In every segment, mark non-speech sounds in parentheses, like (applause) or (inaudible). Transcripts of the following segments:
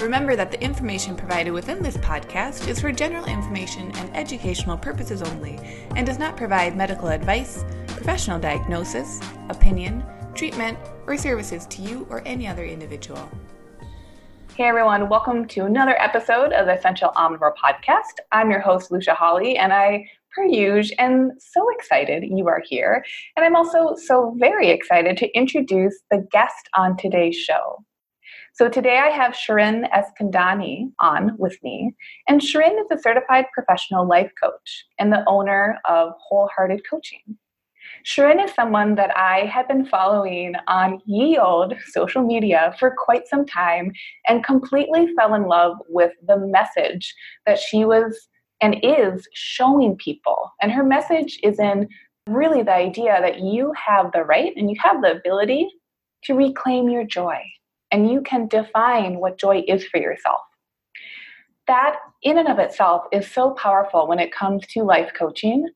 Remember that the information provided within this podcast is for general information and educational purposes only and does not provide medical advice, professional diagnosis, opinion, treatment, or services to you or any other individual. Hey everyone, welcome to another episode of the Essential Omnivore Podcast. I'm your host, Lucia Hawley, and I, per usual, am so excited you are here. And I'm also so very excited to introduce the guest on today's show. So today I have Shirin Eskandani on with me. And Shirin is a certified professional life coach and the owner of Wholehearted Coaching. Shirin is someone that I have been following on ye old social media for quite some time and completely fell in love with the message that she was and is showing people. And her message is in really the idea that you have the right and you have the ability to reclaim your joy and you can define what joy is for yourself. That, in and of itself, is so powerful when it comes to life coaching.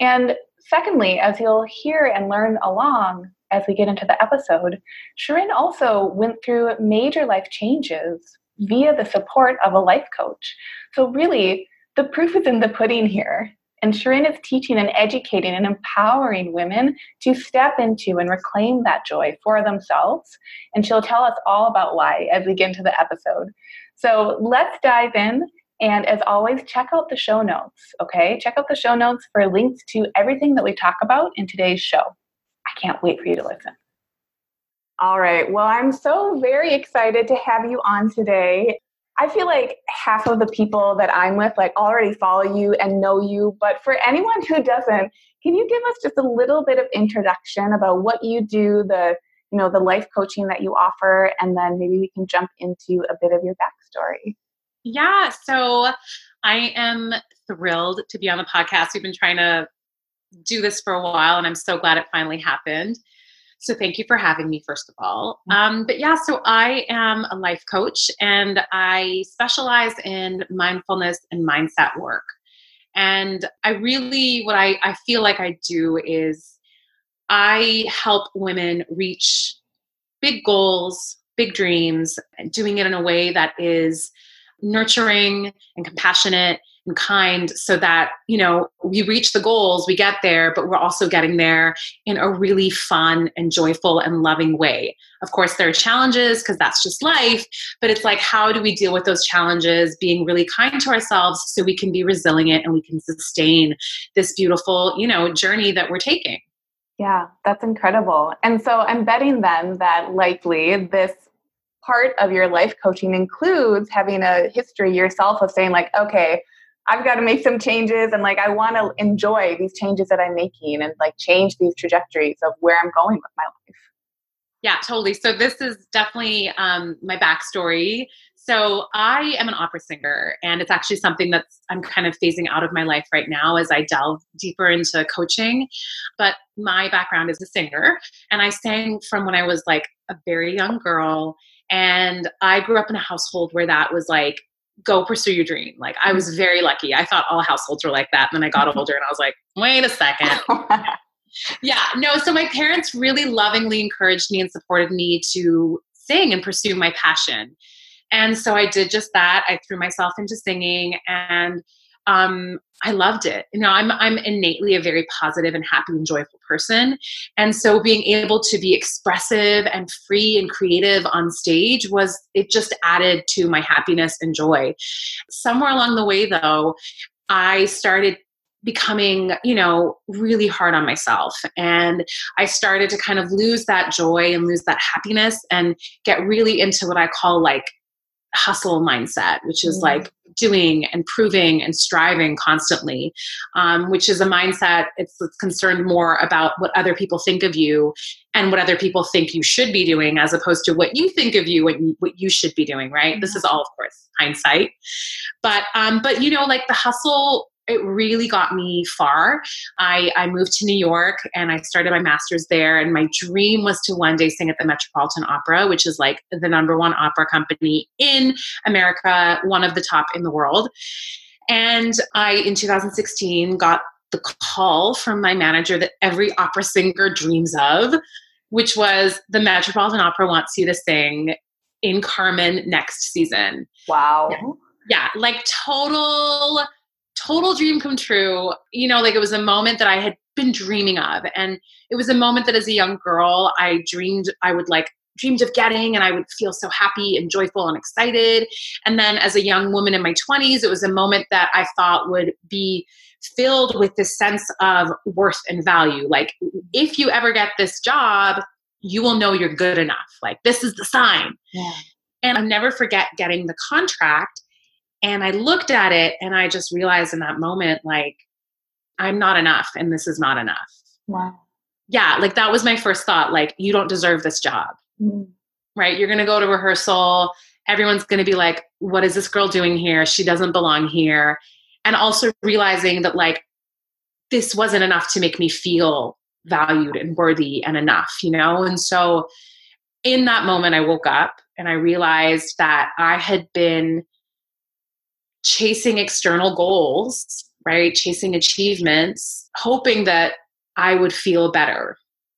And secondly, as you'll hear and learn along as we get into the episode, Shirin also went through major life changes via the support of a life coach. So, really, the proof is in the pudding here. And Shirin is teaching and educating and empowering women to step into and reclaim that joy for themselves. And she'll tell us all about why as we get into the episode. So let's dive in. And as always, check out the show notes, okay? Check out the show notes for links to everything that we talk about in today's show. I can't wait for you to listen. All right. Well, I'm so very excited to have you on today. I feel like half of the people that I'm with like already follow you and know you, but for anyone who doesn't, can you give us just a little bit of introduction about what you do, the you know the life coaching that you offer, and then maybe we can jump into a bit of your backstory. Yeah, so I am thrilled to be on the podcast. We've been trying to do this for a while, and I'm so glad it finally happened. So thank you for having me, first of all. Mm. Um, but yeah, so I am a life coach and I specialize in mindfulness and mindset work. And I really, what I, I feel like I do is I help women reach big goals, big dreams, and doing it in a way that is nurturing and compassionate and kind so that you know we reach the goals we get there but we're also getting there in a really fun and joyful and loving way. Of course there are challenges because that's just life but it's like how do we deal with those challenges being really kind to ourselves so we can be resilient and we can sustain this beautiful you know journey that we're taking? Yeah that's incredible. And so i'm betting then that likely this part of your life coaching includes having a history yourself of saying like okay I've got to make some changes and like I want to enjoy these changes that I'm making and like change these trajectories of where I'm going with my life. Yeah, totally. So this is definitely um, my backstory. So I am an opera singer, and it's actually something that's I'm kind of phasing out of my life right now as I delve deeper into coaching. But my background is a singer, and I sang from when I was like a very young girl. And I grew up in a household where that was like go pursue your dream. Like I was very lucky. I thought all households were like that. And then I got (laughs) older and I was like, wait a second. (laughs) yeah, no. So my parents really lovingly encouraged me and supported me to sing and pursue my passion. And so I did just that. I threw myself into singing and um, I loved it. You know, I'm I'm innately a very positive and happy and joyful person, and so being able to be expressive and free and creative on stage was it just added to my happiness and joy. Somewhere along the way, though, I started becoming you know really hard on myself and i started to kind of lose that joy and lose that happiness and get really into what i call like hustle mindset, which is mm. like doing and proving and striving constantly, um, which is a mindset it's, it's, concerned more about what other people think of you and what other people think you should be doing as opposed to what you think of you and what you should be doing right mm-hmm. this is all of course hindsight but um but you know like the hustle it really got me far. I, I moved to New York and I started my master's there. And my dream was to one day sing at the Metropolitan Opera, which is like the number one opera company in America, one of the top in the world. And I, in 2016, got the call from my manager that every opera singer dreams of, which was the Metropolitan Opera wants you to sing in Carmen next season. Wow. Yeah, yeah like total total dream come true. You know, like it was a moment that I had been dreaming of. And it was a moment that as a young girl, I dreamed I would like dreamed of getting and I would feel so happy and joyful and excited. And then as a young woman in my 20s, it was a moment that I thought would be filled with this sense of worth and value. Like if you ever get this job, you will know you're good enough. Like this is the sign. Yeah. And I'll never forget getting the contract and I looked at it and I just realized in that moment, like, I'm not enough and this is not enough. Wow. Yeah, like that was my first thought. Like, you don't deserve this job. Mm. Right? You're going to go to rehearsal. Everyone's going to be like, what is this girl doing here? She doesn't belong here. And also realizing that, like, this wasn't enough to make me feel valued and worthy and enough, you know? And so in that moment, I woke up and I realized that I had been chasing external goals, right? Chasing achievements, hoping that I would feel better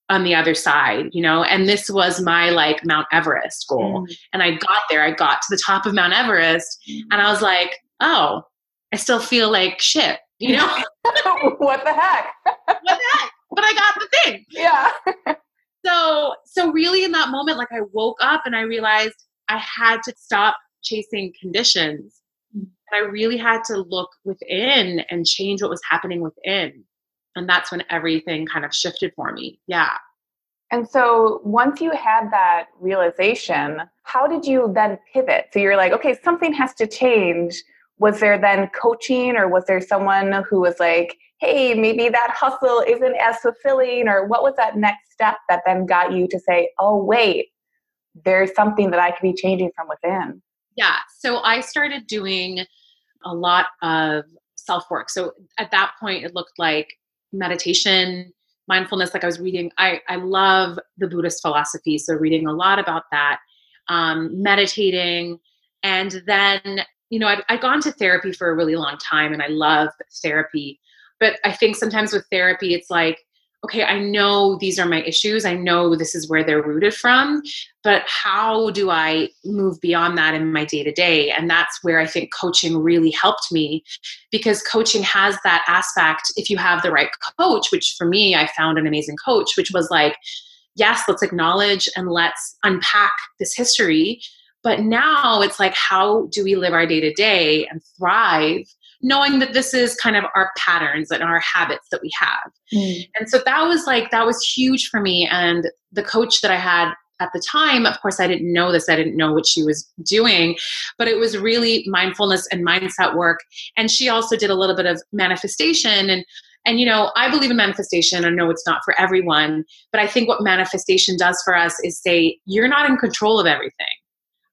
on the other side, you know? And this was my like Mount Everest goal. Mm. And I got there, I got to the top of Mount Everest, and I was like, oh, I still feel like shit, you know? (laughs) what the heck? (laughs) what the heck? But I got the thing. Yeah. so so really in that moment, like I woke up and I realized I had to stop chasing conditions I really had to look within and change what was happening within. And that's when everything kind of shifted for me. Yeah. And so once you had that realization, how did you then pivot? So you're like, okay, something has to change. Was there then coaching or was there someone who was like, hey, maybe that hustle isn't as fulfilling? Or what was that next step that then got you to say, oh, wait, there's something that I could be changing from within? Yeah. So I started doing a lot of self work. So at that point, it looked like meditation, mindfulness. Like I was reading, I, I love the Buddhist philosophy. So reading a lot about that, um, meditating. And then, you know, I'd, I'd gone to therapy for a really long time and I love therapy. But I think sometimes with therapy, it's like, okay, I know these are my issues. I know this is where they're rooted from, but how do I move beyond that in my day to day? And that's where I think coaching really helped me because coaching has that aspect if you have the right coach, which for me, I found an amazing coach, which was like, yes, let's acknowledge and let's unpack this history. But now it's like, how do we live our day to day and thrive knowing that this is kind of our patterns and our habits that we have. Mm. And so that was like, that was huge for me. And the coach that I had at the time, of course, I didn't know this. I didn't know what she was doing, but it was really mindfulness and mindset work. And she also did a little bit of manifestation. And and you know, I believe in manifestation. I know it's not for everyone, but I think what manifestation does for us is say you're not in control of everything.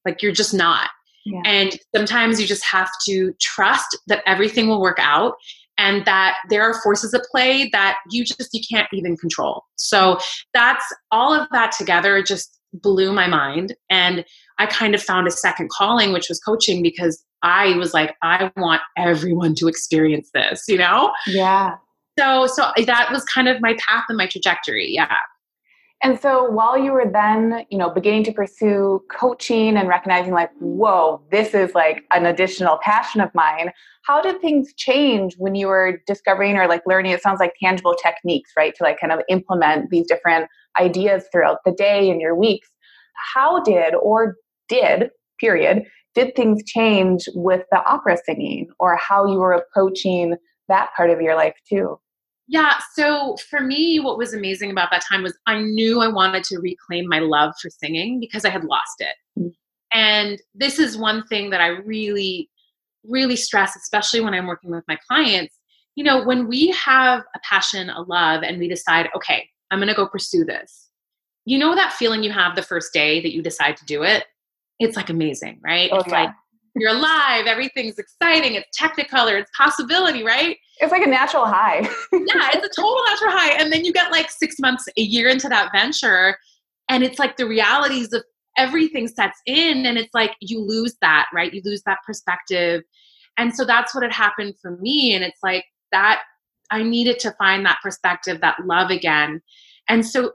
Like you're just not. Yeah. And sometimes you just have to trust that everything will work out and that there are forces at play that you just you can't even control. So that's all of that together just blew my mind and I kind of found a second calling which was coaching because I was like I want everyone to experience this, you know? Yeah. So so eh, that was kind of my path and my trajectory. Yeah. And so while you were then, you know, beginning to pursue coaching and recognizing like, whoa, this is like an additional passion of mine, how did things change when you were discovering or like learning, it sounds like tangible techniques, right? To like kind of implement these different ideas throughout the day and your weeks. How did or did, period, did things change with the opera singing or how you were approaching that part of your life too? Yeah, so for me, what was amazing about that time was I knew I wanted to reclaim my love for singing because I had lost it. Mm-hmm. And this is one thing that I really, really stress, especially when I'm working with my clients. You know, when we have a passion, a love, and we decide, okay, I'm going to go pursue this, you know, that feeling you have the first day that you decide to do it? It's like amazing, right? Oh, it's yeah. like, you're alive, everything's exciting, it's technicolor, it's possibility, right? It's like a natural high. yeah, it's a total (laughs) natural high. And then you get like six months, a year into that venture, and it's like the realities of everything sets in, and it's like you lose that, right? You lose that perspective. And so that's what had happened for me. And it's like that I needed to find that perspective, that love again. And so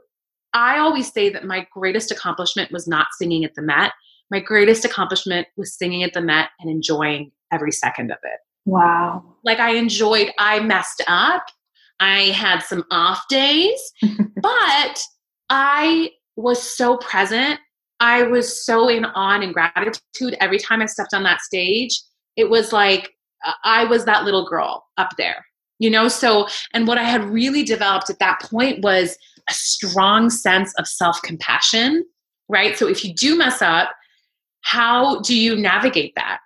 I always say that my greatest accomplishment was not singing at the Met. My greatest accomplishment was singing at the Met and enjoying every second of it. Wow. Like I enjoyed, I messed up. I had some off days, (laughs) but I was so present. I was so in awe and gratitude every time I stepped on that stage. It was like uh, I was that little girl up there, you know? So, and what I had really developed at that point was a strong sense of self compassion, right? So if you do mess up, how do you navigate that?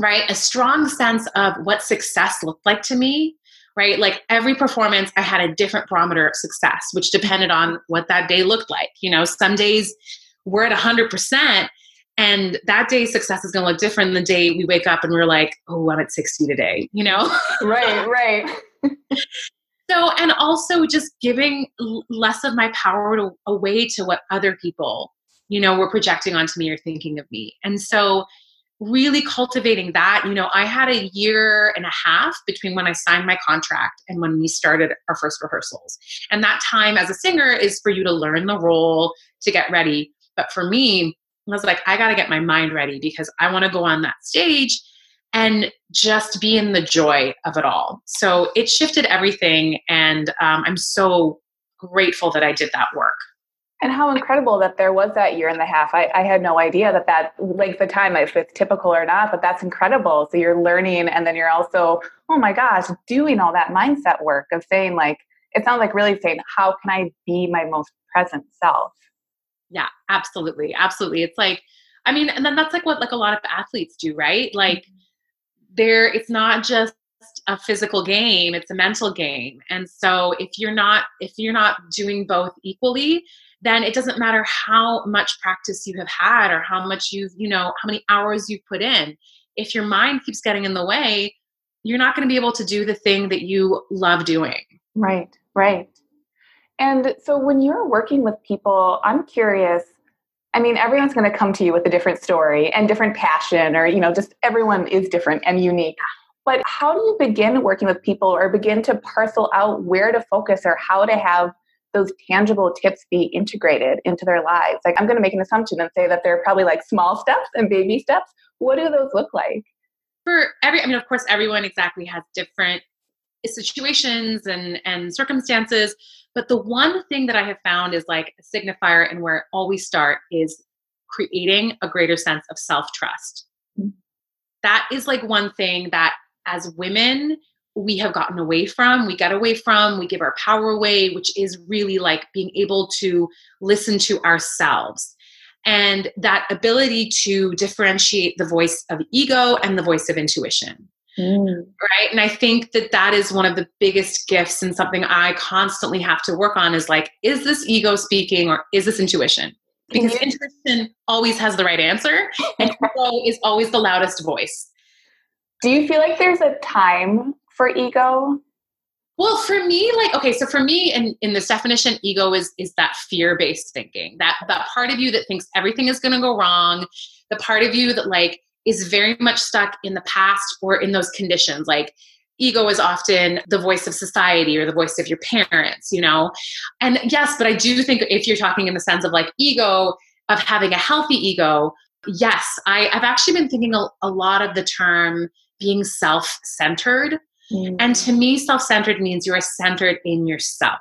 Right? A strong sense of what success looked like to me, right? Like every performance, I had a different barometer of success, which depended on what that day looked like. You know, some days we're at 100%, and that day's success is going to look different than the day we wake up and we're like, oh, I'm at 60 today, you know? (laughs) right, right. so and also just giving less of my power to, away to what other people you know were projecting onto me or thinking of me and so really cultivating that you know i had a year and a half between when i signed my contract and when we started our first rehearsals and that time as a singer is for you to learn the role to get ready but for me i was like i got to get my mind ready because i want to go on that stage and just be in the joy of it all. So it shifted everything, and um, I'm so grateful that I did that work. And how incredible that there was that year and a half. I, I had no idea that that length of time, if it's typical or not, but that's incredible. So you're learning, and then you're also, oh my gosh, doing all that mindset work of saying, like, it sounds like really saying, how can I be my most present self? Yeah, absolutely. Absolutely. It's like, I mean, and then that's like what like a lot of athletes do, right? Like, mm-hmm there it's not just a physical game it's a mental game and so if you're not if you're not doing both equally then it doesn't matter how much practice you have had or how much you've you know how many hours you've put in. If your mind keeps getting in the way you're not going to be able to do the thing that you love doing. Right right. And so when you're working with people i'm curious I mean, everyone's going to come to you with a different story and different passion, or, you know, just everyone is different and unique. But how do you begin working with people or begin to parcel out where to focus or how to have those tangible tips be integrated into their lives? Like, I'm going to make an assumption and say that they're probably like small steps and baby steps. What do those look like? For every, I mean, of course, everyone exactly has different situations and and circumstances but the one thing that i have found is like a signifier and where it always start is creating a greater sense of self-trust mm-hmm. that is like one thing that as women we have gotten away from we get away from we give our power away which is really like being able to listen to ourselves and that ability to differentiate the voice of ego and the voice of intuition Mm. Right. And I think that that is one of the biggest gifts and something I constantly have to work on is like, is this ego speaking or is this intuition? Because intuition always has the right answer and (laughs) ego is always the loudest voice. Do you feel like there's a time for ego? Well, for me, like, okay, so for me in, in this definition, ego is is that fear-based thinking. That that part of you that thinks everything is gonna go wrong, the part of you that like is very much stuck in the past or in those conditions like ego is often the voice of society or the voice of your parents you know and yes but i do think if you're talking in the sense of like ego of having a healthy ego yes I, I've actually been thinking a, a, lot of the term being self-centered mm-hmm. and to me self-centered means you are centered in yourself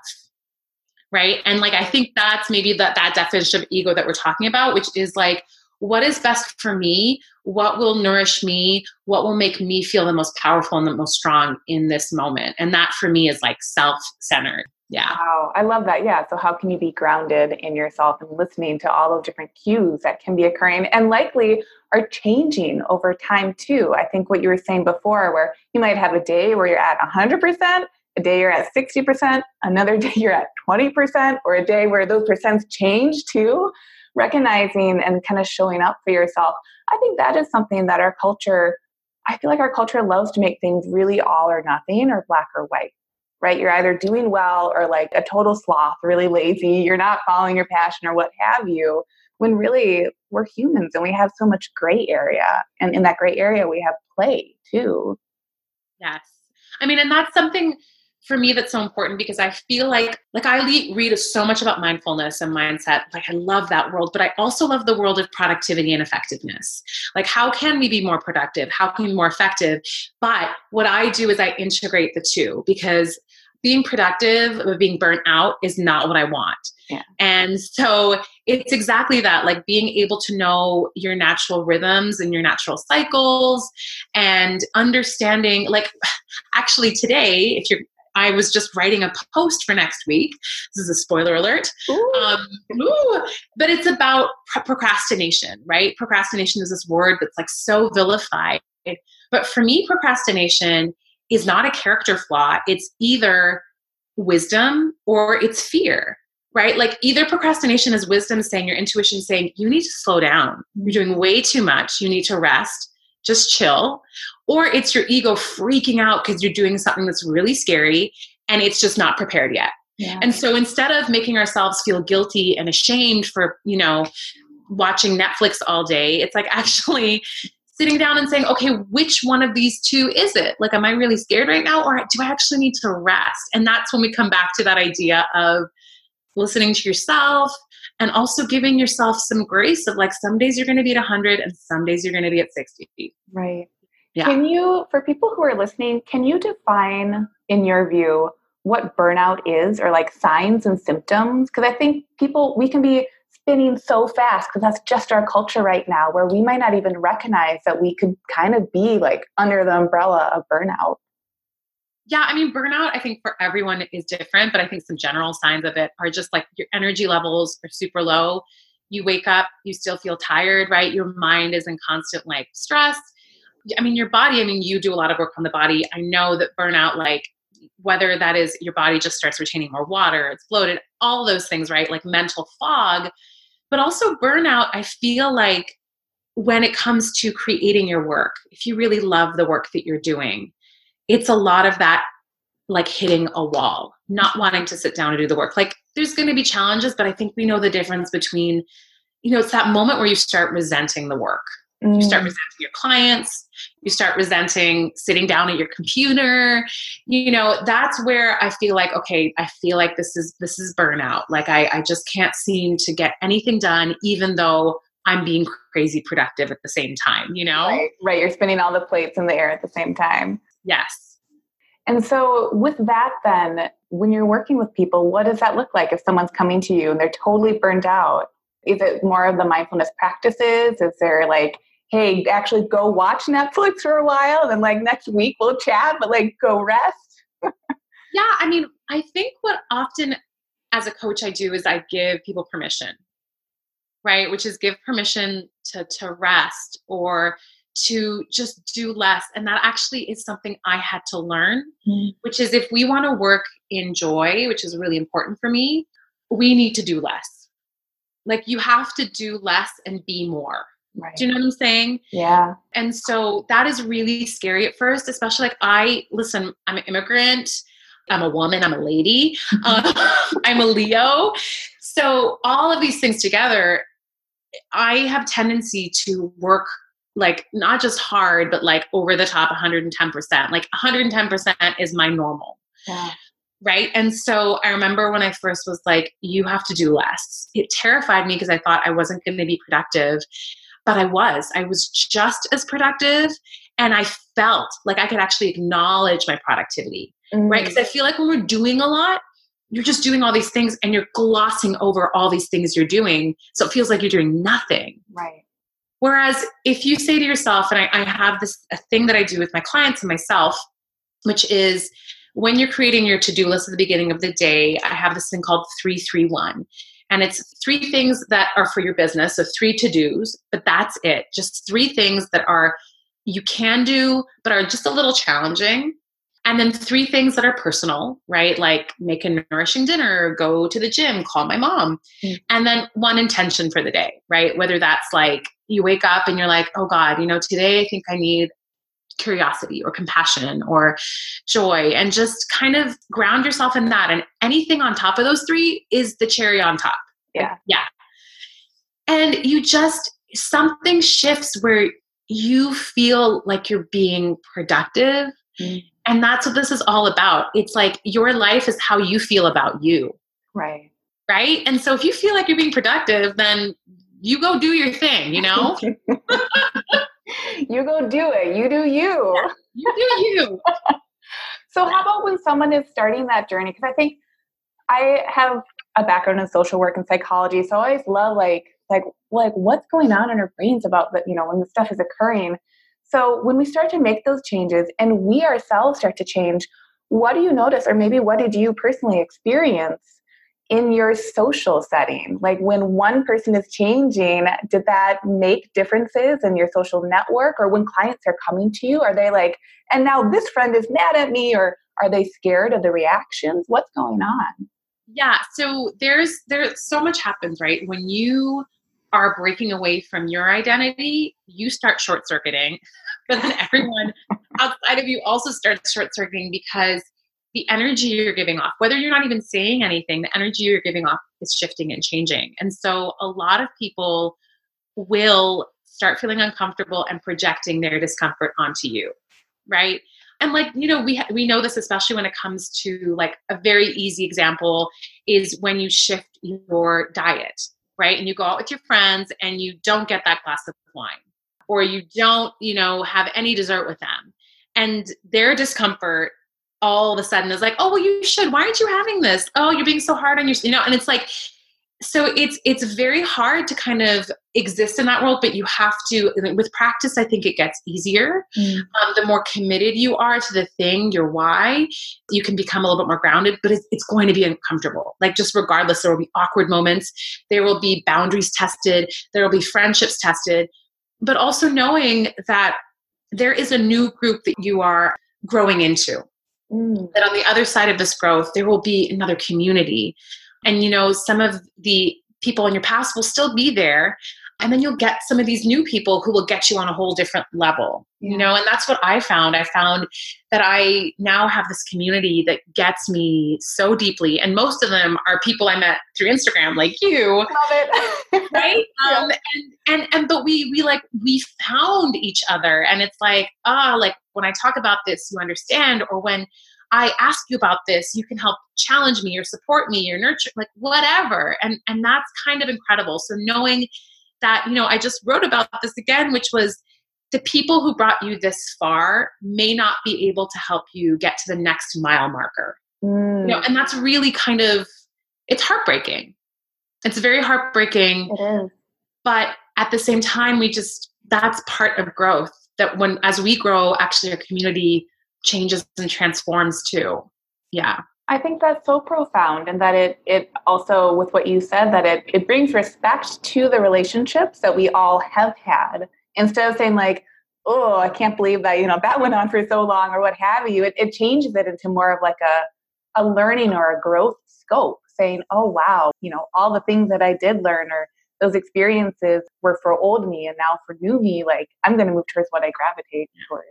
right? And like i think that's maybe that that definition of ego that we're talking about which is like what is best for me? What will nourish me? What will make me feel the most powerful and the most strong in this moment? And that for me is like self-centered. Yeah. Wow. I love that. Yeah. So how can you be grounded in yourself and listening to all of different cues that can be occurring? And likely are changing over time too i think what you were saying before where you might have a day where you're at 100% a day you're at 60% another (laughs) day you're at 20% or a day where those percents change too recognizing and kind of showing up for yourself. I think that is something that our culture, I feel like our culture loves to make things really all or nothing or black or white, right? You're either doing well or like a total sloth, really lazy, you're not following your passion or what have you. When really we're humans and we have so much gray area. And in that gray area, we have play too. Yes. I mean, and that's something for me that's so important because I feel like like I read so much about mindfulness and mindset. Like I love that world, but I also love the world of productivity and effectiveness. Like how can we be more productive? How can we be more effective? But what I do is I integrate the two because being productive but being burnt out is not what I want. Yeah. And so it's exactly that like being able to know your natural rhythms and your natural cycles and understanding like (sighs) actually today if you're I was just writing a post for next week. This is a spoiler alert. Um, ooh, but it's about procrastination, right? Procrastination is this word that's like so vilified. But for me, procrastination is not a character flaw. It's either wisdom or it's fear, right? Like either procrastination is wisdom saying your intuition saying you need to slow down. You're doing way too much. You need to rest. Just chill or it's your ego freaking out because you're doing something that's really scary and it's just not prepared yet. Yeah. And so instead of making ourselves feel guilty and ashamed for, you know, watching Netflix all day, it's like (laughs) actually sitting down and saying, okay, which one of these two is it? Like, am I really scared right now or do I actually need to rest? And that's when we come back to that idea of listening to yourself and also giving yourself some grace of like some days you're going to be at 100 and some days you're going to be at 60. Right. Yeah. Can you, for people who are listening, can you define, in your view, what burnout is or like signs and symptoms? Because I think people, we can be spinning so fast because that's just our culture right now where we might not even recognize that we could kind of be like under the umbrella of burnout. Yeah, I mean, burnout, I think for everyone is different, but I think some general signs of it are just like your energy levels are super low. You wake up, you still feel tired, right? Your mind is in constant like stress I mean, your body, I mean, you do a lot of work on the body. I know that burnout, like whether that is your body just starts retaining more water, it's bloated, all those things, right? Like mental fog. But also burnout, I feel like when it comes to creating your work, if you really love the work that you're doing, it's a lot of that like hitting a wall, not wanting to sit down and do the work. Like there's going to be challenges, but I think we know the difference between, you know, it's that moment where you start resenting the work Mm. You start mm. resenting your clients. You start resenting sitting down at your computer. You know, that's where I feel like, okay, I feel like this is this is burnout. Like I, I just can't seem to get anything done, even though I'm being crazy productive at the same time, you know? Right, right. You're spinning all the plates in the air at the same time. Yes. And so, with that, then, when you're working with people, what does that look like if someone's coming to you and they're totally burned out? Is it more of the mindfulness practices? Is there like hey, actually go watch Netflix for a while and then like next week we'll chat, but like go rest? (laughs) yeah, I mean, I think what often as a coach I do is I give people permission, right? Which is give permission to to rest or to just do less. And that actually is something I had to learn, mm-hmm. which is if we want to work in joy, which is really important for me, we need to do less. Like you have to do less and be more. Right. Do you know what I'm saying? Yeah. And so that is really scary at first, especially like I listen, I'm an immigrant, I'm a woman, I'm a lady, uh, (laughs) (laughs) I'm a Leo. So all of these things together, I have tendency to work like not just hard, but like over the top 110%. Like 110% is my normal. Yeah. Right. And so I remember when I first was like, you have to do less. It terrified me because I thought I wasn't going to be productive but I was. I was just as productive and I felt like I could actually acknowledge my productivity, mm. right? Because I feel like when we're doing a lot, you're just doing all these things and you're glossing over all these things you're doing. So it feels like you're doing nothing. Right. Whereas if you say to yourself, and I, I have this a thing that I do with my clients and myself, which is when you're creating your to-do list at the beginning of the day, I have this thing called 331. And it's three things that are for your business, so three to dos, but that's it. Just three things that are you can do, but are just a little challenging. And then three things that are personal, right? Like make a nourishing dinner, go to the gym, call my mom. Mm. And then one intention for the day, right? Whether that's like you wake up and you're like, oh God, you know, today I think I need curiosity or compassion or joy and just kind of ground yourself in that. And anything on top of those three is the cherry on top. Yeah. Yeah. And you just, something shifts where you feel like you're being productive. Mm. And that's what this is all about. It's like your life is how you feel about you. Right. Right. And so if you feel like you're being productive, then you go do your thing, you (laughs) know? (laughs) you go do it. You do you. Yeah, you do you. (laughs) so, how about when someone is starting that journey? Because I think I have a background in social work and psychology, so I always love like like like what's going on in our brains about that you know when the stuff is occurring. So when we start to make those changes and we ourselves start to change, what do you notice, or maybe what did you personally experience in your social setting? Like when one person is changing, did that make differences in your social network? Or when clients are coming to you, are they like, and now this friend is mad at me, or are they scared of the reactions? What's going on? Yeah, so there's there's so much happens, right? When you are breaking away from your identity, you start short circuiting. (laughs) But then everyone (laughs) outside of you also starts short circuiting because the energy you're giving off, whether you're not even saying anything, the energy you're giving off is shifting and changing. And so a lot of people will start feeling uncomfortable and projecting their discomfort onto you, right? And like you know, we ha- we know this especially when it comes to like a very easy example is when you shift your diet, right? And you go out with your friends and you don't get that glass of wine, or you don't, you know, have any dessert with them, and their discomfort all of a sudden is like, oh well, you should. Why aren't you having this? Oh, you're being so hard on your, you know. And it's like, so it's it's very hard to kind of exist in that world, but you have to. With practice, I think it gets easier. Mm. Um, the more committed you are to the thing, your why, you can become a little bit more grounded. But it's, it's going to be uncomfortable. Like just regardless, there will be awkward moments. There will be boundaries tested. There will be friendships tested. But also knowing that there is a new group that you are growing into Mm. That on the other side of this growth, there will be another community. And, you know, some of the people in your past will still be there. And then you'll get some of these new people who will get you on a whole different level, you know, and that's what I found. I found that I now have this community that gets me so deeply. And most of them are people I met through Instagram, like you. Love it. (laughs) right? (laughs) yeah. Um, and, and, and, but we, we like, we found each other. And it's like, ah, oh, like when I talk about this, you understand, or when I ask you about this, you can help challenge me or support me or nurture, like whatever. And and that's kind of incredible. So knowing that, you know, I just wrote about this again, which was the people who brought you this far may not be able to help you get to the next mile marker. Mm. You know, and that's really kind of it's heartbreaking. It's very heartbreaking. It is. But at the same time, we just that's part of growth that when as we grow actually our community changes and transforms too yeah i think that's so profound and that it it also with what you said that it it brings respect to the relationships that we all have had. Instead of saying like oh i can't believe that you know that went on for so long or what have you it, it changes it into more of like a a learning or a growth scope saying oh wow you know all the things that i did learn or those experiences were for old me and now for new me like i'm going to move towards what i gravitate towards.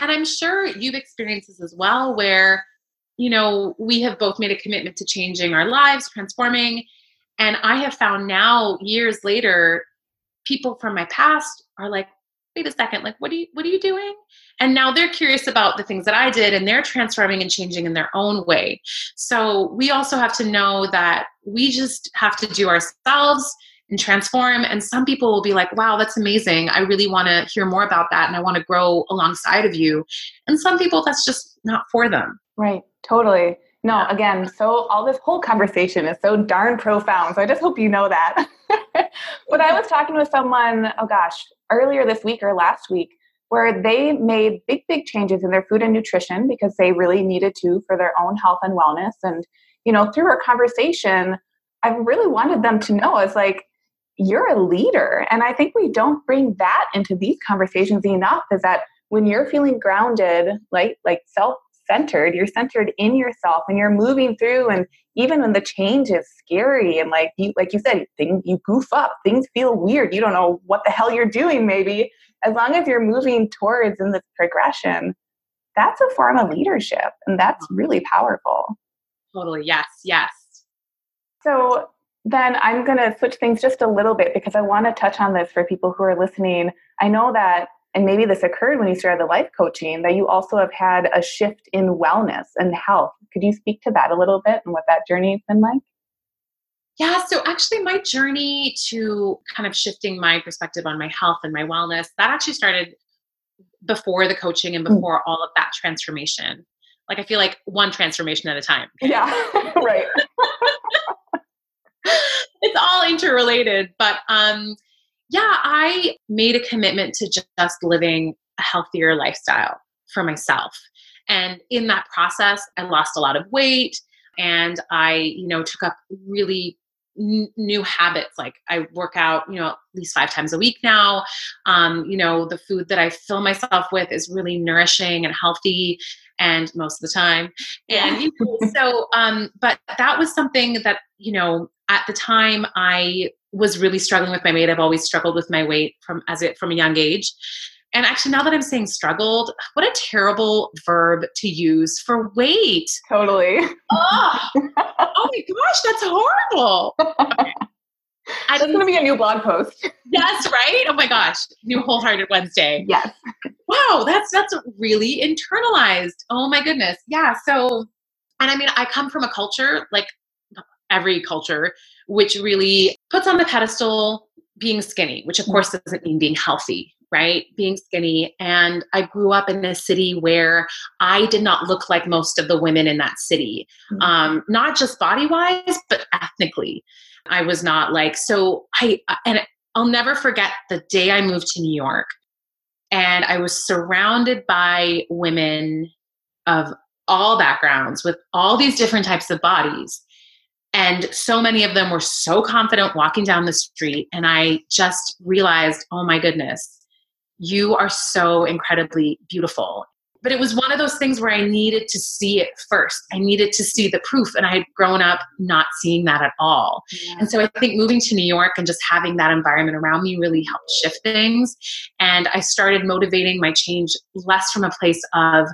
And i'm sure you've experienced this as well where you know we have both made a commitment to changing our lives transforming and i have found now years later people from my past are like wait a second like what are you what are you doing and now they're curious about the things that i did and they're transforming and changing in their own way so we also have to know that we just have to do ourselves and transform. And some people will be like, wow, that's amazing. I really want to hear more about that and I want to grow alongside of you. And some people, that's just not for them. Right, totally. No, again, so all this whole conversation is so darn profound. So I just hope you know that. (laughs) but I was talking with someone, oh gosh, earlier this week or last week, where they made big, big changes in their food and nutrition because they really needed to for their own health and wellness. And, you know, through our conversation, I really wanted them to know it's like, you're a leader. And I think we don't bring that into these conversations enough is that when you're feeling grounded, like like self centered, you're centered in yourself and you're moving through and even when the change is scary and like you like you said, things you goof up, things feel weird. You don't know what the hell you're doing maybe. As long as you're moving towards in this progression, that's a form of leadership and that's mm-hmm. really powerful. Totally. Yes. Yes. So then I'm going to switch things just a little bit because I want to touch on this for people who are listening. I know that, and maybe this occurred when you started the life coaching, that you also have had a shift in wellness and health. Could you speak to that a little bit and what that journey has been like? Yeah, so actually, my journey to kind of shifting my perspective on my health and my wellness that actually started before the coaching and mm. before all of that transformation. Like, I feel like one transformation at a time. Yeah, (laughs) right. (laughs) it's all interrelated. But um, yeah, I made a commitment to just living a healthier lifestyle for myself. And in that process, I lost a lot of weight and I, you know, took up really n- new habits. Like I work out, you know, at least five times a week now. Um, you know, the food that I fill myself with is really nourishing and healthy and most of the time. And so, um, but that was something that, you know, at the time I was really struggling with my weight. I've always struggled with my weight from as it from a young age. And actually, now that I'm saying struggled, what a terrible verb to use for weight. Totally. Oh, (laughs) oh my gosh, that's horrible. Okay. That's going to be a new blog post. yes, right? Oh my gosh, new wholehearted Wednesday. Yes. Wow, that's that's really internalized. Oh my goodness. Yeah. So, and I mean, I come from a culture like every culture, which really puts on the pedestal being skinny, which of mm. course doesn't mean being healthy, right? Being skinny. And I grew up in a city where I did not look like most of the women in that city, mm-hmm. um, not just body wise, but ethnically. I was not like, so I, and I'll never forget the day I moved to New York and I was surrounded by women of all backgrounds with all these different types of bodies. And so many of them were so confident walking down the street. And I just realized, oh my goodness, you are so incredibly beautiful. But it was one of those things where I needed to see it first. I needed to see the proof. And I had grown up not seeing that at all. Yeah. And so I think moving to New York and just having that environment around me really helped shift things. And I started motivating my change less from a place of,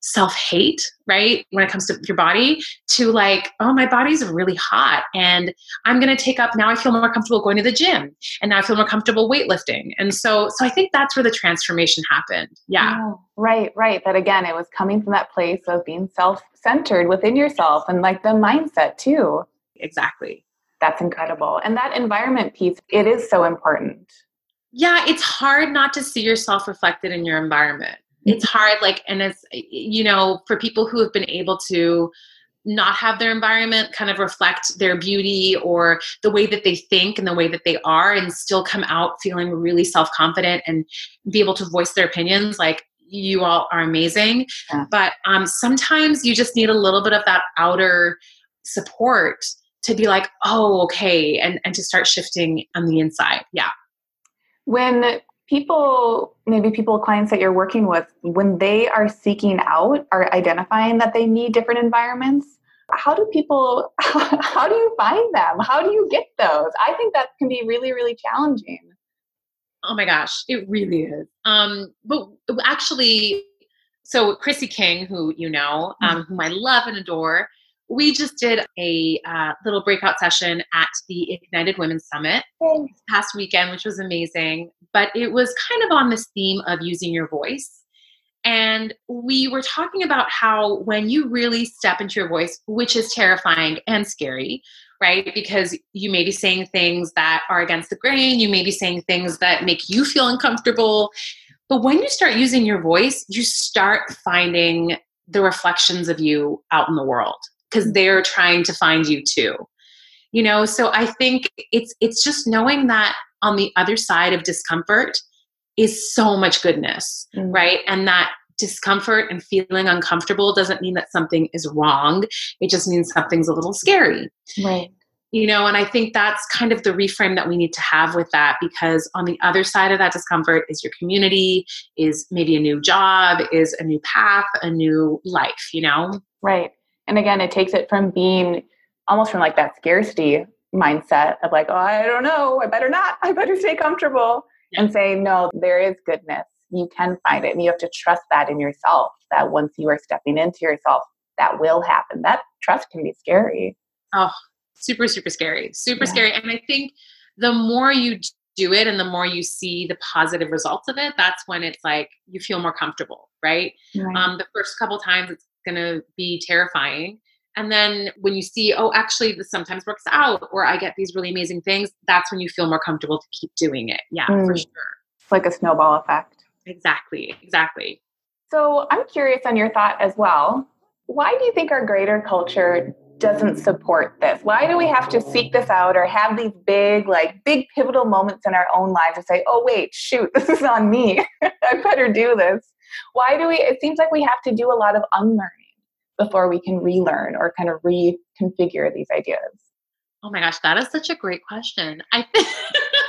self hate, right? When it comes to your body, to like, oh, my body's really hot and I'm going to take up, now I feel more comfortable going to the gym and now I feel more comfortable weightlifting. And so, so I think that's where the transformation happened. Yeah. Oh, right, right. That again, it was coming from that place of being self centered within yourself and like the mindset too. Exactly. That's incredible. And that environment piece, it is so important. Yeah, it's hard not to see yourself reflected in your environment it's hard like and it's you know for people who have been able to not have their environment kind of reflect their beauty or the way that they think and the way that they are and still come out feeling really self-confident and be able to voice their opinions like you all are amazing. Yeah. but um, sometimes you just need a little bit of that outer support to be like oh okay and and to start shifting on the inside. Yeah. When people maybe people clients that you're working with when they are seeking out are identifying that they need different environments how do people (laughs) how do you find them? How do you get those? I think that can be really really challenging. Oh my gosh it really is. Um but actually so chrissy king who you know um, mm-hmm. whom i love and adore we just did a uh, little breakout session at the Ignited Women's Summit this past weekend, which was amazing. But it was kind of on this theme of using your voice. And we were talking about how when you really step into your voice, which is terrifying and scary, right? Because you may be saying things that are against the grain, you may be saying things that make you feel uncomfortable. But when you start using your voice, you start finding the reflections of you out in the world because they're trying to find you too. You know so i think it's it's just knowing that on the other side of discomfort is so much goodness mm-hmm. right? And that discomfort and feeling uncomfortable doesn't mean that something is wrong. It just means something's a little scary. Right. You know and i think that's kind of the reframe that we need to have with that because on the other side of that discomfort is your community is maybe a new job is a new path a new life you know? Right and again it takes it from being almost from like that scarcity mindset of like oh i don't know i better not i better stay comfortable and say no there is goodness. You can find it and you have to trust that in yourself that once you are stepping into yourself that will happen. That trust can be scary. Oh super super scary super yeah. scary and i think the more you do it and the more you see the positive results of it that's when it's like you feel more comfortable right, right. um the first couple times it's going to be terrifying and then when you see oh actually this sometimes works out or i get these really amazing things that's when you feel more comfortable to keep doing it yeah mm. for sure like a snowball effect exactly exactly so i'm curious on your thought as well why do you think our greater culture doesn't support this? Why do we have to seek this out or have these big, like, big pivotal moments in our own lives to say, oh, wait, shoot, (laughs) this is on me. (laughs) I better do this. Why do we? It seems like we have to do a lot of unlearning before we can relearn or kind of reconfigure these ideas. Oh my gosh, that is such a great question. I think,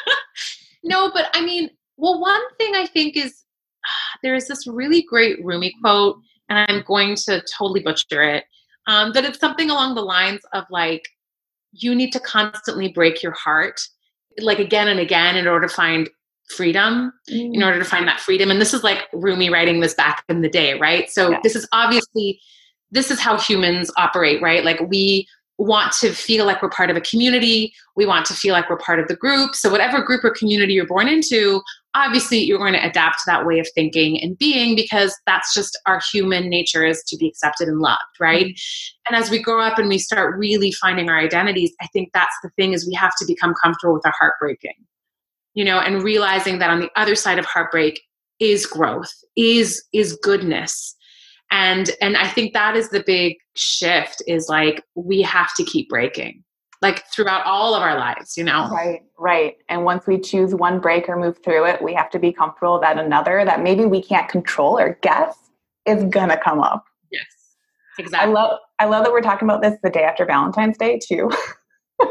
(laughs) no, but I mean, well, one thing I think is (sighs) there is this really great Rumi quote, and I'm going to totally butcher it um, but it's something along the lines of like you need to constantly break your heart like again and again in order to find freedom mm. in order to find that freedom and this is like rumi writing this back in the day right so yeah. this is obviously this is how humans operate right like we want to feel like we're part of a community. We want to feel like we're part of the group. So, whatever group or community you're born into, obviously you're going to adapt to that way of thinking and being because that's just our human nature is to be accepted and loved, right? Mm-hmm. And as we grow up and we start really finding our identities, I think that's the thing is we have to become comfortable with our heartbreaking, you know, and realizing that on the other side of heartbreak is growth, is is goodness. And and i think that is the big shift is like we have to keep breaking like throughout all of our lives you know? Right right. And once we choose one break or move through it we have to be comfortable that another that maybe we can't control or guess is gonna come up. Yes exactly. i love i love that we're talking about this the day after valentine's day too. (laughs)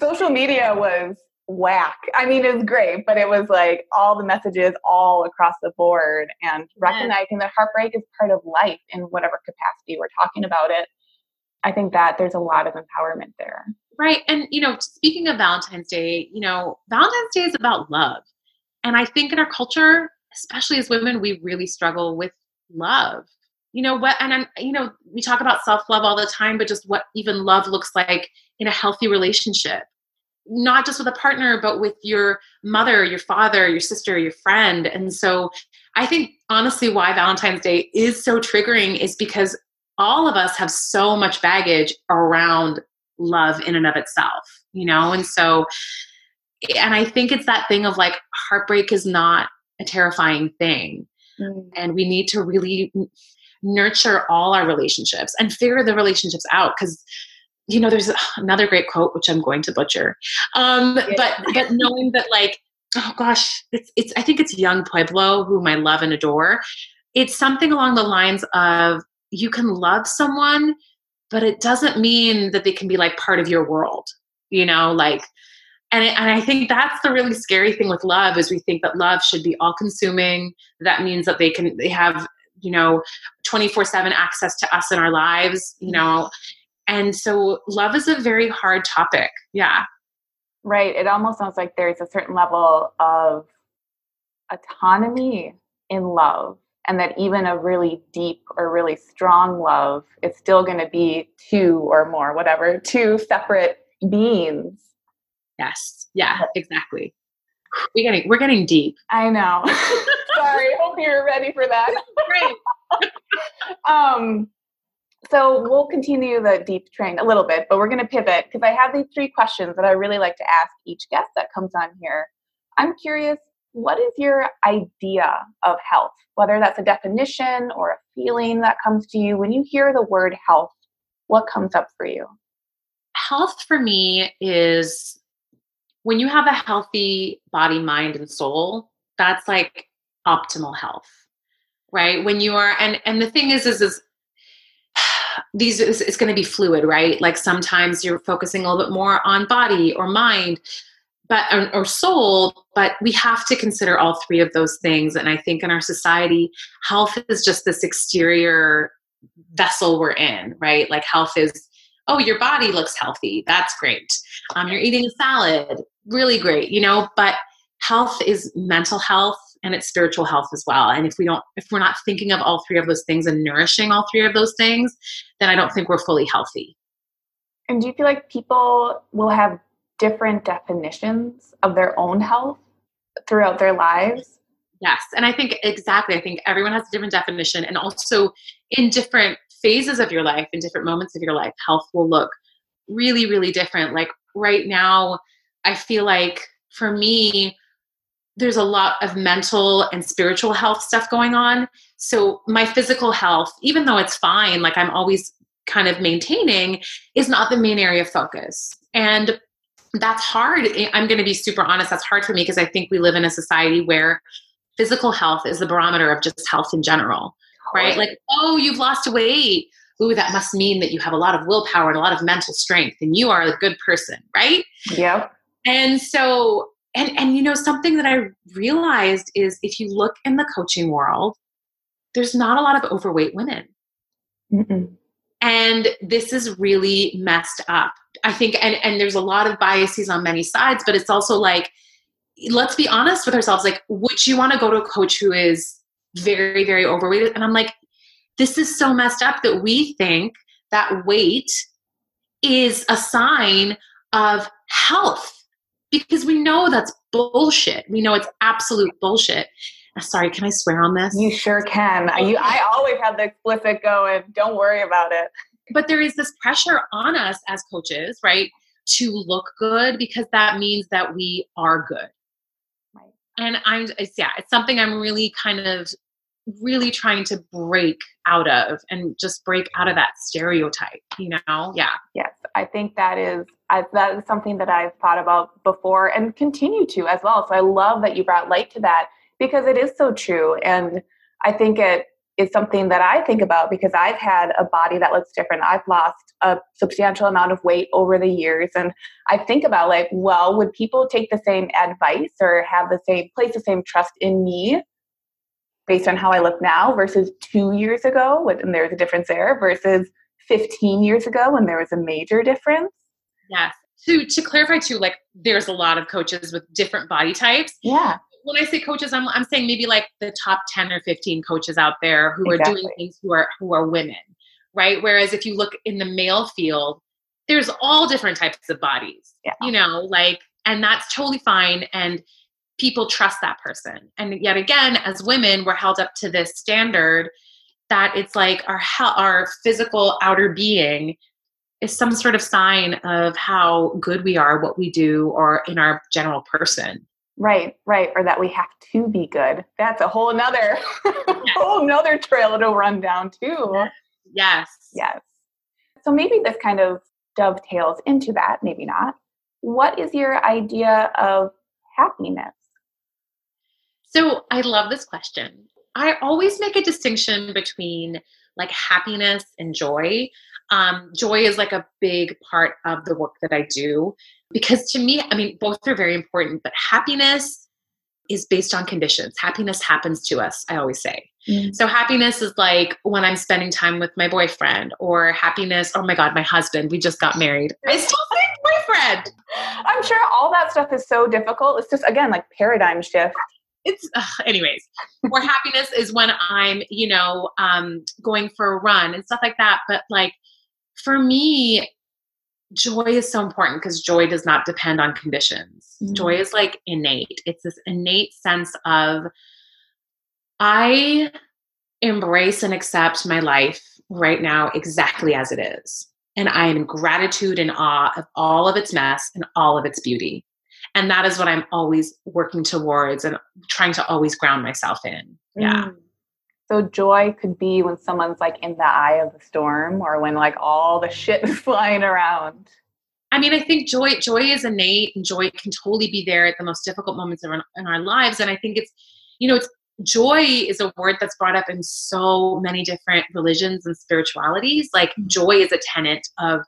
Social media was whack. I mean, it was great, but it was like all the messages all across the board and recognizing that heartbreak is part of life in whatever capacity we're talking about it. I think that there's a lot of empowerment there. Right. And, you know, speaking of Valentine's Day, you know, Valentine's Day is about love. And I think in our culture, especially as women, we really struggle with love. You know what? And I'm, you know, we talk about self love all the time, but just what even love looks like in a healthy relationship not just with a partner, but with your mother, your father, your sister, your friend. And so I think honestly, why Valentine's Day is so triggering is because all of us have so much baggage around love in and of itself, you know? And so, and I think it's that thing of like heartbreak is not a terrifying thing. Mm. And we need to really nurture all our relationships and figure the relationships out because you know, there's another great quote which I'm going to butcher, um, yeah. but but knowing that like oh gosh, it's it's I think it's Yung Pueblo whom I love and adore. It's something along the lines of you can love someone, but it doesn't mean that they can be like part of your world. You know, like and, it, and I think that's the really scary thing with love is we think that love should be all consuming. That means that they can they have you know 24 7 access to us in our lives you know and so love is a very hard topic. Yeah. Right. It almost sounds like there's a certain level of autonomy in love, and that even a really deep or really strong love is still going to be two or more, whatever, two separate beings. Yes. Yeah, exactly. We're getting we're getting deep. I know. (laughs) Sorry, hope you're ready for that. Great. (laughs) um so we'll continue the deep train a little bit, but we're going to pivot because I have these three questions that I really like to ask each guest that comes on here. I'm curious, what is your idea of health? Whether that's a definition or a feeling that comes to you when you hear the word health, what comes up for you? Health for me is when you have a healthy body, mind, and soul, that's like optimal health right when you are and and the thing is is is these it's going to be fluid, right? Like sometimes you're focusing a little bit more on body or mind, but or, or soul. But we have to consider all three of those things. And I think in our society, health is just this exterior vessel we're in, right? Like health is oh, your body looks healthy. That's great. Um, you're eating a salad. Really great, you know, but health is mental health and it's spiritual health as well. And if we don't, if we're not thinking of all three of those things and nourishing all three of those things, then I don't think we're fully healthy. And do you feel like people will have different definitions of their own health throughout their lives? Yes. And I think exactly, I think everyone has a different definition and also in different phases of your life, in different moments of your life, health will look really, really different. Like right now, I feel like for me, there's a lot of mental and spiritual health stuff going on. So my physical health, even though it's fine, like I'm always kind of maintaining, is not the main area of focus. And that's hard. I'm going to be super honest. That's hard for me because I think we live in a society where physical health is the barometer of just health in general, right? Like, oh, you've lost weight. Ooh, that must mean that you have a lot of willpower and a lot of mental strength and you are a good person, right? Yeah. And so and and you know something that i realized is if you look in the coaching world there's not a lot of overweight women. Mm-mm. and this is really messed up. I think and and there's a lot of biases on many sides but it's also like let's be honest with ourselves like would you want to go to a coach who is very very overweight? And i'm like this is so messed up that we think that weight is a sign of health because we know that's bullshit. We know it's absolute bullshit. Uh, sorry, can I swear on this? You sure can. You, I always have the explicit going. Don't worry about it. But there is this pressure on us as coaches, right, to look good because that means that we are good. Right. And I'm, it's, yeah, it's something I'm really kind of really trying to break out of and just break out of that stereotype you know? Yeah. Yes i think that is I, that is something that i've thought about before and continue to as well. So i love that you brought light to that because it is so true. And i think it is something that i think about because i've had a body that looks different. I've lost a substantial amount of weight over the years. And i think about like well would people take the same advice or have the same place the same trust in me based on how I look now versus two years ago, and there's a difference there, versus 15 years ago when there was a major difference. Yes. To, to clarify too, like there's a lot of coaches with different body types. Yeah. When I say coaches, I'm, I'm saying maybe like the top 10 or 15 coaches out there who exactly. are doing things who are who are women, right? Whereas if you look in the male field, there's all different types of bodies. Yeah. You know, like and that's totally fine. And people trust that person. And yet again, as women, we're held up to this standard that it's like our our physical outer being is some sort of sign of how good we are, what we do, or in our general person. Right, right, or that we have to be good. That's a whole nother, (laughs) whole nother trail to run down too. Yes, yes. So maybe this kind of dovetails into that, maybe not. What is your idea of happiness? So I love this question. I always make a distinction between like happiness and joy. Um, joy is like a big part of the work that I do because to me, I mean, both are very important, but happiness is based on conditions. Happiness happens to us, I always say. Mm-hmm. So happiness is like when I'm spending time with my boyfriend, or happiness, oh my God, my husband, we just got married. I still say boyfriend. I'm sure all that stuff is so difficult. It's just, again, like paradigm shift it's uh, anyways more happiness is when i'm you know um going for a run and stuff like that but like for me joy is so important because joy does not depend on conditions. Mm-hmm. joy is like innate. It's this innate sense of i embrace and accept my life right now exactly as it is and i am in gratitude and awe of all of its mess and all of its beauty and that is what i'm always working towards and trying to always ground myself in yeah mm. so joy could be when someone's like in the eye of the storm or when like all the shit is (laughs) flying around I mean, I think joy joy is innate, and joy can totally be there at the most difficult moments in our, in our lives. And I think it's, you know, it's joy is a word that's brought up in so many different religions and spiritualities. Like mm-hmm. joy is a tenet of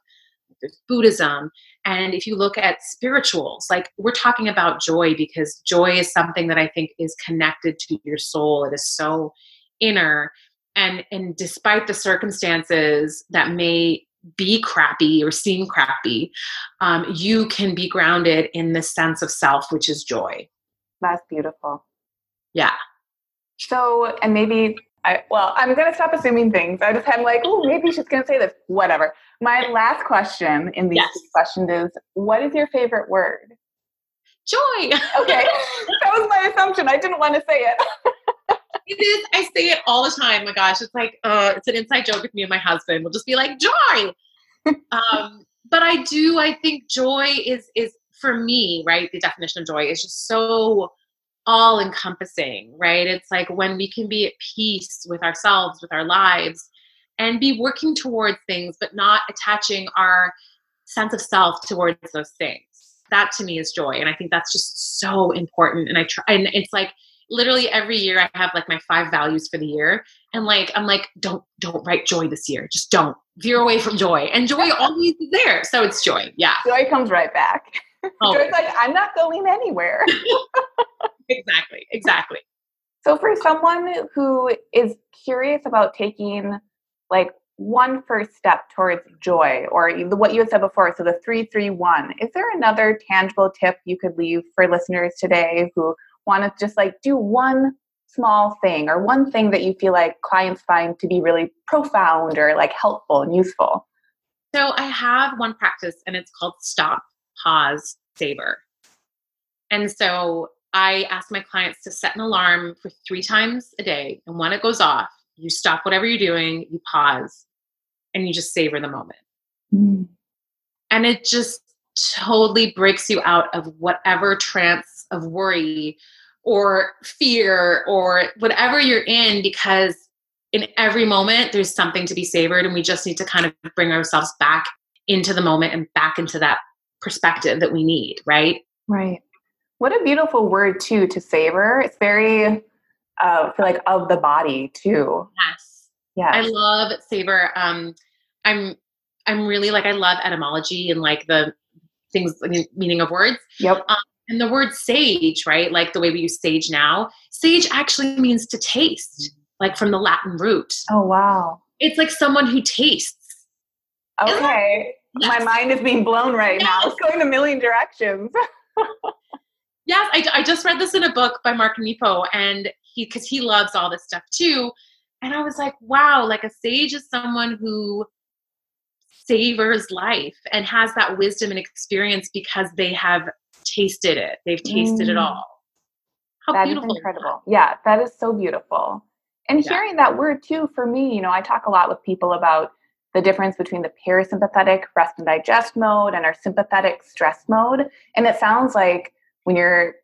Buddhism. And if you look at spirituals, like we're talking about joy because joy is something that I think is connected to your soul. It is so inner. And and despite the circumstances that may be crappy or seem crappy, um, you can be grounded in the sense of self, which is joy. That's beautiful. Yeah. So, and maybe I, well, I'm going to stop assuming things. I just had like, oh, maybe she's going to say this. Whatever. My last question in these yes. questions is what is your favorite word? Joy. okay. (laughs) that was my assumption. I didn't want to say it. it is. I say it all the time. My gosh, it's like, uh, it's an inside joke with me and my husband. We'll just be like, joy. um, but I do, I think joy is, is for me, right? The definition of joy is just so all encompassing, right? It's like when we can be at peace with ourselves, with our lives, and be working towards things, but not attaching our sense of self towards those things. That to me is joy. And I think that's just so important. And I try, and it's like, literally every year I have like my five values for the year. And like, I'm like, don't, don't write joy this year. Just don't veer away from joy. And joy (laughs) always is there. So it's joy. Yeah. Joy comes right back. Oh. (laughs) Joy's like, I'm not going anywhere. (laughs) exactly. Exactly. So for someone who is curious about taking like one first step towards joy or what you had said before so the 331 is there another tangible tip you could leave for listeners today who want to just like do one small thing or one thing that you feel like clients find to be really profound or like helpful and useful? So i have one practice and it's called stop pause savor. And so i ask my clients to set an alarm for three times a day and when it goes off you stop whatever you're doing, you pause, and you just savor the moment. Mm. And it just totally breaks you out of whatever trance of worry or fear or whatever you're in because in every moment there's something to be savored and we just need to kind of bring ourselves back into the moment and back into that perspective that we need right right what a beautiful word too to savor it's very uh, for like of the body too. Yes. Yeah. I love savor. Um, I'm I'm really like I love etymology and like the things meaning of words. Yep. Um, and the word sage, right? Like the way we use sage now. Sage actually means to taste, like from the Latin root. Oh wow. It's like someone who tastes. Okay. Yes. My mind is being blown right yes. now. It's going a million directions. (laughs) yes, I, I just read this in a book by Mark Nepo, and he because he loves all this stuff too. And i was like wow like a sage is someone who savors life and has that wisdom and experience because they have tasted it. They've tasted mm. it all. How that beautiful is incredible. Yeah that is so beautiful. And yeah. hearing that word too for me you know i talk a lot with people about the difference between the parasympathetic rest and digest mode and our sympathetic stress mode. And it sounds like when you're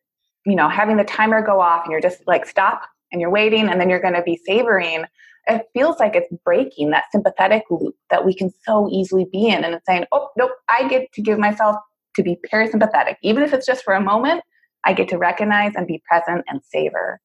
you know, having the timer go off and you're just like stop and you're waiting and then you're going to be savoring, it feels like it's breaking that sympathetic loop that we can so easily be in. And it's saying, oh, nope, I get to give myself to be parasympathetic. Even if it's just for a moment, I get to recognize and be present and savor.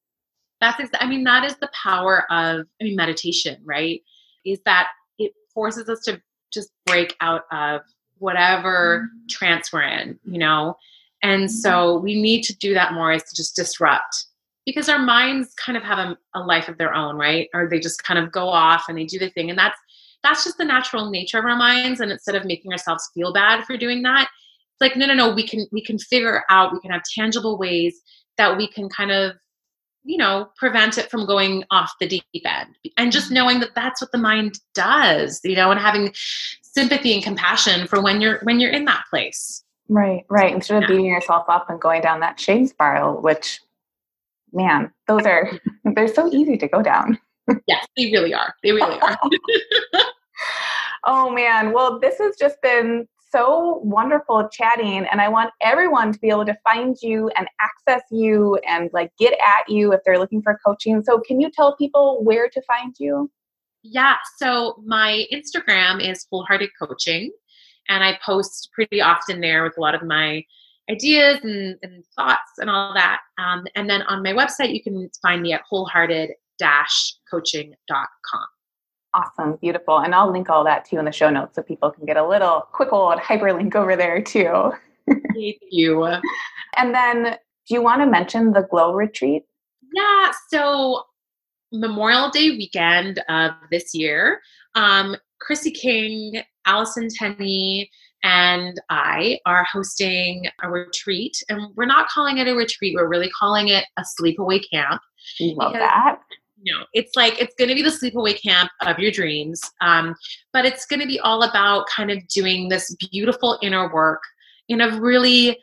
That's, ex- I mean, that is the power of, I mean, meditation, right? Is that it forces us to just break out of whatever mm-hmm. trance we're in, you know? And mm-hmm. so we need to do that more is to just disrupt because our minds kind of have a, a, life of their own, right? Or they just kind of go off and they do the thing. And that's that's just the natural nature of our minds. And instead of making ourselves feel bad for doing that, it's like, no, no, no, we can we can figure out, we can have tangible ways that we can kind of you know prevent it from going off the deep end and just mm-hmm. knowing that that's what the mind does you know and having sympathy and compassion for when you're when you're in that place Right, right. Instead of beating yourself up and going down that shame spiral, which, man, those are, (laughs) they're so easy to go down. yes, they really are. They really are. (laughs) oh, man. Well, this has just been so wonderful chatting. And I want everyone to be able to find you and access you and like get at you if they're looking for coaching. So, can you tell people where to find you? Yeah. So, my Instagram is Wholehearted Coaching and I post pretty often there with a lot of my ideas and, and, thoughts and all that. Um, and then on my website, you can find me at wholehearted-coaching.com. Awesome, beautiful. And I'll link all that too in the show notes so people can get a little quick old hyperlink over there too. (laughs) Thank you. And then do you want to mention the Glow Retreat? Yeah, so Memorial Day weekend of this year, um, Chrissy King, Allison Tenney, and I are hosting a retreat. And we're not calling it a retreat, we're really calling it a sleepaway camp. Love that. You know, it's like it's going to be the sleepaway camp of your dreams, um, but it's going to be all about kind of doing this beautiful inner work in a really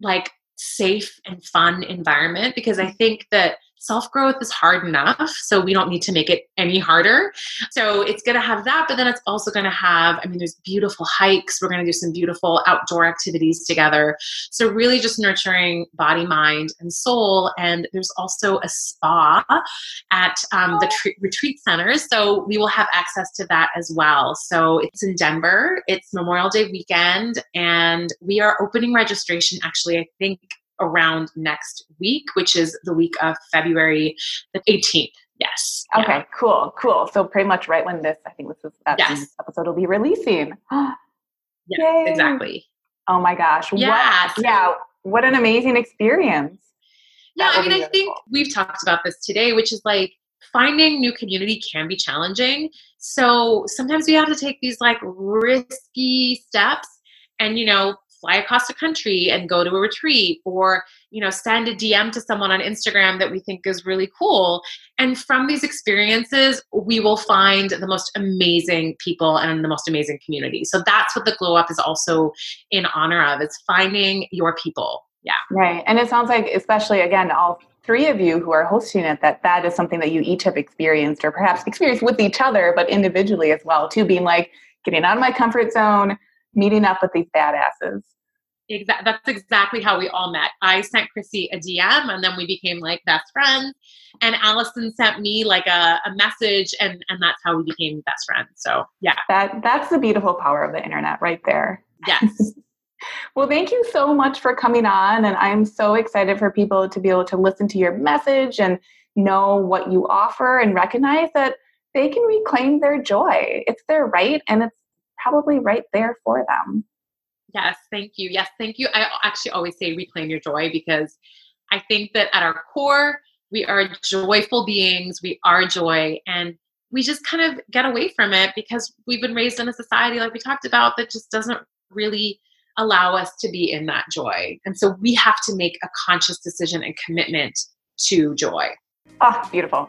like safe and fun environment because I think that self growth is hard enough, so we don't need to make it any harder. So it's going to have that, but then it's also going to have, I mean, there's beautiful hikes. We're going to do some beautiful outdoor activities together. So, really just nurturing body, mind, and soul. And there's also a spa at um, the tr- retreat centers. So, we will have access to that as well. So, it's in Denver, it's Memorial Day weekend, and we are opening registration actually, I think around next week, which is the week of February the 18th. Yes. Okay, yeah. cool, cool. So pretty much right when this, I think this, is, uh, yes. this episode will be releasing. (gasps) yeah, exactly. Oh my gosh. Yeah. What, yeah. What an amazing experience. Yeah, I mean, I think we've talked about this today, which is like finding new community can be challenging. So sometimes we have to take these like risky steps and, you know, fly across the country and go to a retreat or you know send a dm to someone on instagram that we think is really cool. And from these experiences we will find the most amazing people and the most amazing community. So that's what the glow up is also in honor of is finding your people. Yeah. Right. And it sounds like especially again all three of you who are hosting it that that is something that you each have experienced or perhaps experienced with each other but individually as well too being like getting out of my comfort zone meeting up with these badasses Exactly. That's exactly how we all met. I sent Chrissy a DM and then we became like best friends. And Allison sent me like a, a message and, and that's how we became best friends. So yeah. That that's the beautiful power of the internet right there. Yes. (laughs) well, thank you so much for coming on. And I'm so excited for people to be able to listen to your message and know what you offer and recognize that they can reclaim their joy. It's their right and it's probably right there for them. Yes, thank you. Yes, thank you. I actually always say reclaim your joy because I think that at our core, we are joyful beings. We are joy. And we just kind of get away from it because we've been raised in a society, like we talked about, that just doesn't really allow us to be in that joy. And so we have to make a conscious decision and commitment to joy. Ah, oh, beautiful.